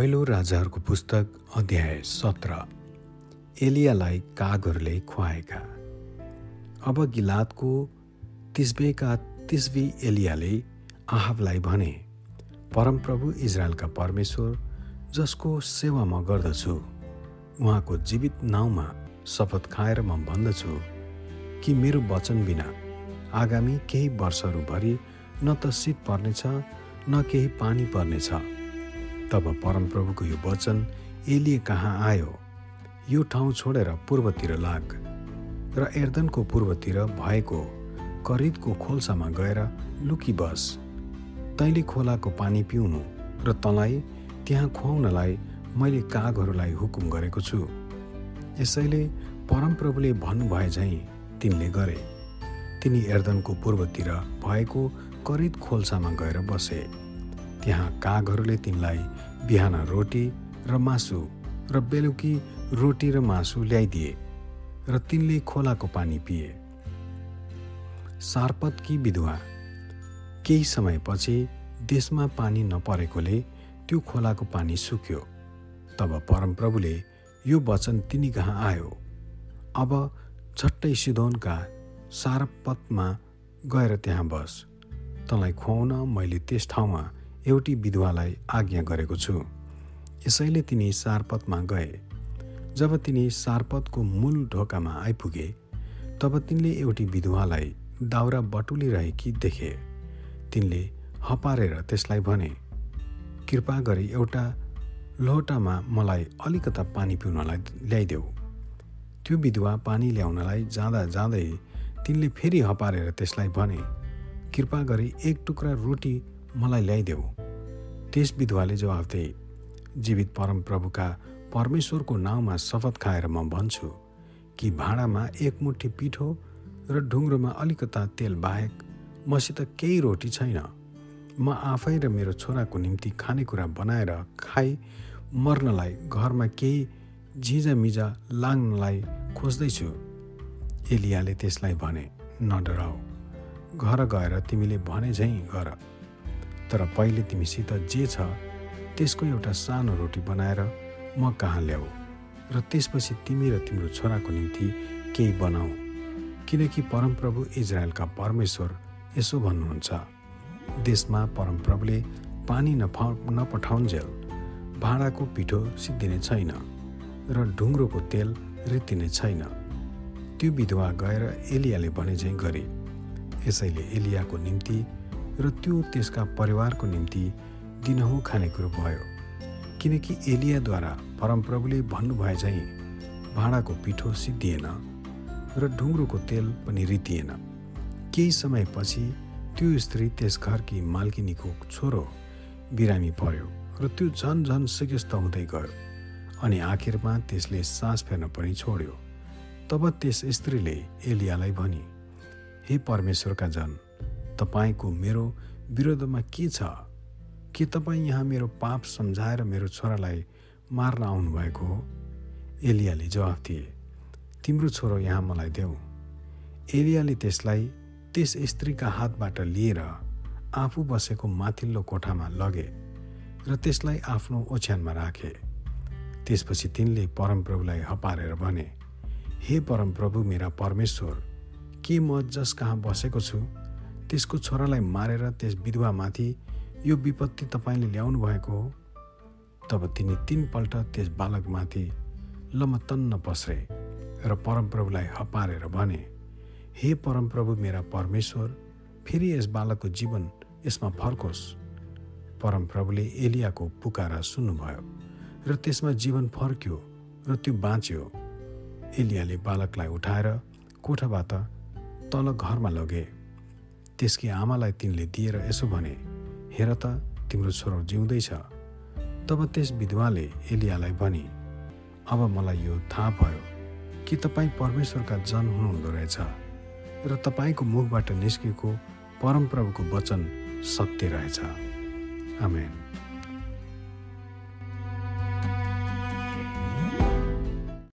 पहिलो राजाहरूको पुस्तक अध्याय सत्र। एलियालाई कागहरूले खुवाएका। अब गिलादको तिस्बेका तिस्बी एलियाले आहाबलाई भने परमप्रभु इजरायलका परमेश्वर जसको सेवा म गर्दछु उहाँको जीवित नाउँमा शपथ खाएर म भन्दछु कि मेरो वचन बिना आगामी केही वर्षहरूभरि न त शीत पर्नेछ न केही पानी पर्नेछ। तब परमप्रभुको यो वचन एलिए कहाँ आयो? यो ठाउँ छोडेर पूर्वतिर लाग। र एर्दनको पूर्वतिर भएको करिदको खोल्सामा गएर लुकी बस। तैँले खोलाको पानी पिउनु र तँलाई त्यहाँ खुवाउनलाई मैले कागहरूलाई हुकुम गरेको छु। यसैले परमप्रभुले भन्नुभए झैँ तिनले गरे। तिनी एर्दनको पूर्वतिर भएको करिद खोल्सामा गएर बसे। त्यहाँ कागहरूले तिनलाई बिहान रोटी र मासु र बेलुकी रोटी र मासु ल्याइदिए र तिनले खोलाको पानी पिए। सारपतकी विधवा? केही समयपछि देशमा पानी नपरेकोले त्यो खोलाको पानी सुक्यो। तब परमप्रभुले यो वचन तिनी कहाँ आयो। अब झट्टै सिधोनका सारपतमा गएर त्यहाँ बस। तँलाई खुवाउन मैले त्यस ठाउँमा एउटी विधवालाई आज्ञा गरेको छु। यसैले तिनी सारपतमा गए। जब तिनी सारपतको मूल ढोकामा आइपुगे तब तिनले एउटी विधवालाई दाउरा बटुलिरहेकी देखे। तिनले हपारेर त्यसलाई भने कृपा गरी एउटा लोटामा मलाई अलिकता पानी पिउनलाई ल्याइदेऊ। त्यो विधवा पानी ल्याउनलाई जाँदा जाँदै तिनले फेरि हपारेर त्यसलाई भने कृपा गरी एक टुक्रा रोटी मलाई ल्याइदेऊ। त्यस विधवाले जवाफ दिए जीवित परमप्रभुका परमेश्वरको नाउँमा शपथ खाएर म भन्छु कि भाँडामा एक मुठी पिठो र ढुङ्ग्रोमा अलिकता तेल बाहेक मसित केही रोटी छैन। म आफै र मेरो छोराको निम्ति खानेकुरा बनाएर खाइ मर्नलाई घरमा केही झिजामिजा लाग्नलाई खोज्दैछु। एलियाले त्यसलाई भने न डराऊ घर गएर तिमीले भने झैँ गर। तर पहिले तिमीसित जे छ त्यसको एउटा सानो रोटी बनाएर म कहाँ ल्याऊ? र त्यसपछि तिमी र तिम्रो छोराको निम्ति केही बनाऊ। किनकि परमप्रभु इजरायलका परमेश्वर यसो भन्नुहुन्छ देशमा परमप्रभुले पानी नफा नपठाउन्जेल भाँडाको पिठो सिद्धिने छैन र ढुङ्ग्रोको तेल रित्तिने छैन। त्यो विधवा गएर एलियाले भने चाहिँ गरे यसैले एलियाको निम्ति र त्यो त्यसका परिवारको निम्ति दिनहुँ खानेकुरो भयो। किनकि एलियाद्वारा परमप्रभुले भन्नुभए चाहिँ भाँडाको पिठो सिद्धिएन र ढुङ्ग्रोको तेल पनि रितिएन। केही समयपछि त्यो स्त्री त्यस घरकी मालकिनीको छोरो बिरामी पर्यो र त्यो झन झन सिकिस्त हुँदै गयो अनि आखिरमा त्यसले सास फेर्न पनि छोड्यो। तब त्यस स्त्रीले एलियालाई भनी हे परमेश्वरका जन तपाईँको मेरो विरोधमा के छ? के तपाईँ यहाँ मेरो पाप सम्झाएर मेरो छोरालाई मार्न आउनुभएको हो? एलियाले जवाफ दिए तिम्रो छोरो यहाँ मलाई देऊ। एलियाले त्यसलाई त्यस स्त्रीका हातबाट लिएर आफू बसेको माथिल्लो कोठामा लगे र त्यसलाई आफ्नो ओछ्यानमा राखे। त्यसपछि तिनले परमप्रभुलाई हपारेर भने हे परमप्रभु मेरा परमेश्वर के म जस कहाँ बसेको छु त्यसको छोरालाई मारेर त्यस विधवामाथि यो विपत्ति तपाईँले ल्याउनु भएको हो। तब तिनी तिनपल्ट त्यस बालकमाथि लमतन्न पस्रे र परमप्रभुलाई हपारेर भने हे परमप्रभु मेरा परमेश्वर फेरि यस बालकको जीवन यसमा फर्कोस्। परमप्रभुले एलियाको पुकारा सुन्नुभयो र त्यसमा जीवन फर्क्यो र त्यो बाँच्यो। एलियाले बालकलाई उठाएर कोठाबाट तल घरमा लगे। त्यसकी आमालाई तिनले दिएर यसो भने हेर त तिम्रो छोरो जिउँदैछ। तब त्यस विधवाले एलियालाई भने अब मलाई यो थाहा भयो कि तपाईँ परमेश्वरका जन हुनुहुँदो रहेछ र तपाईँको मुखबाट निस्केको परमप्रभुको वचन सत्य रहेछ। आमेन।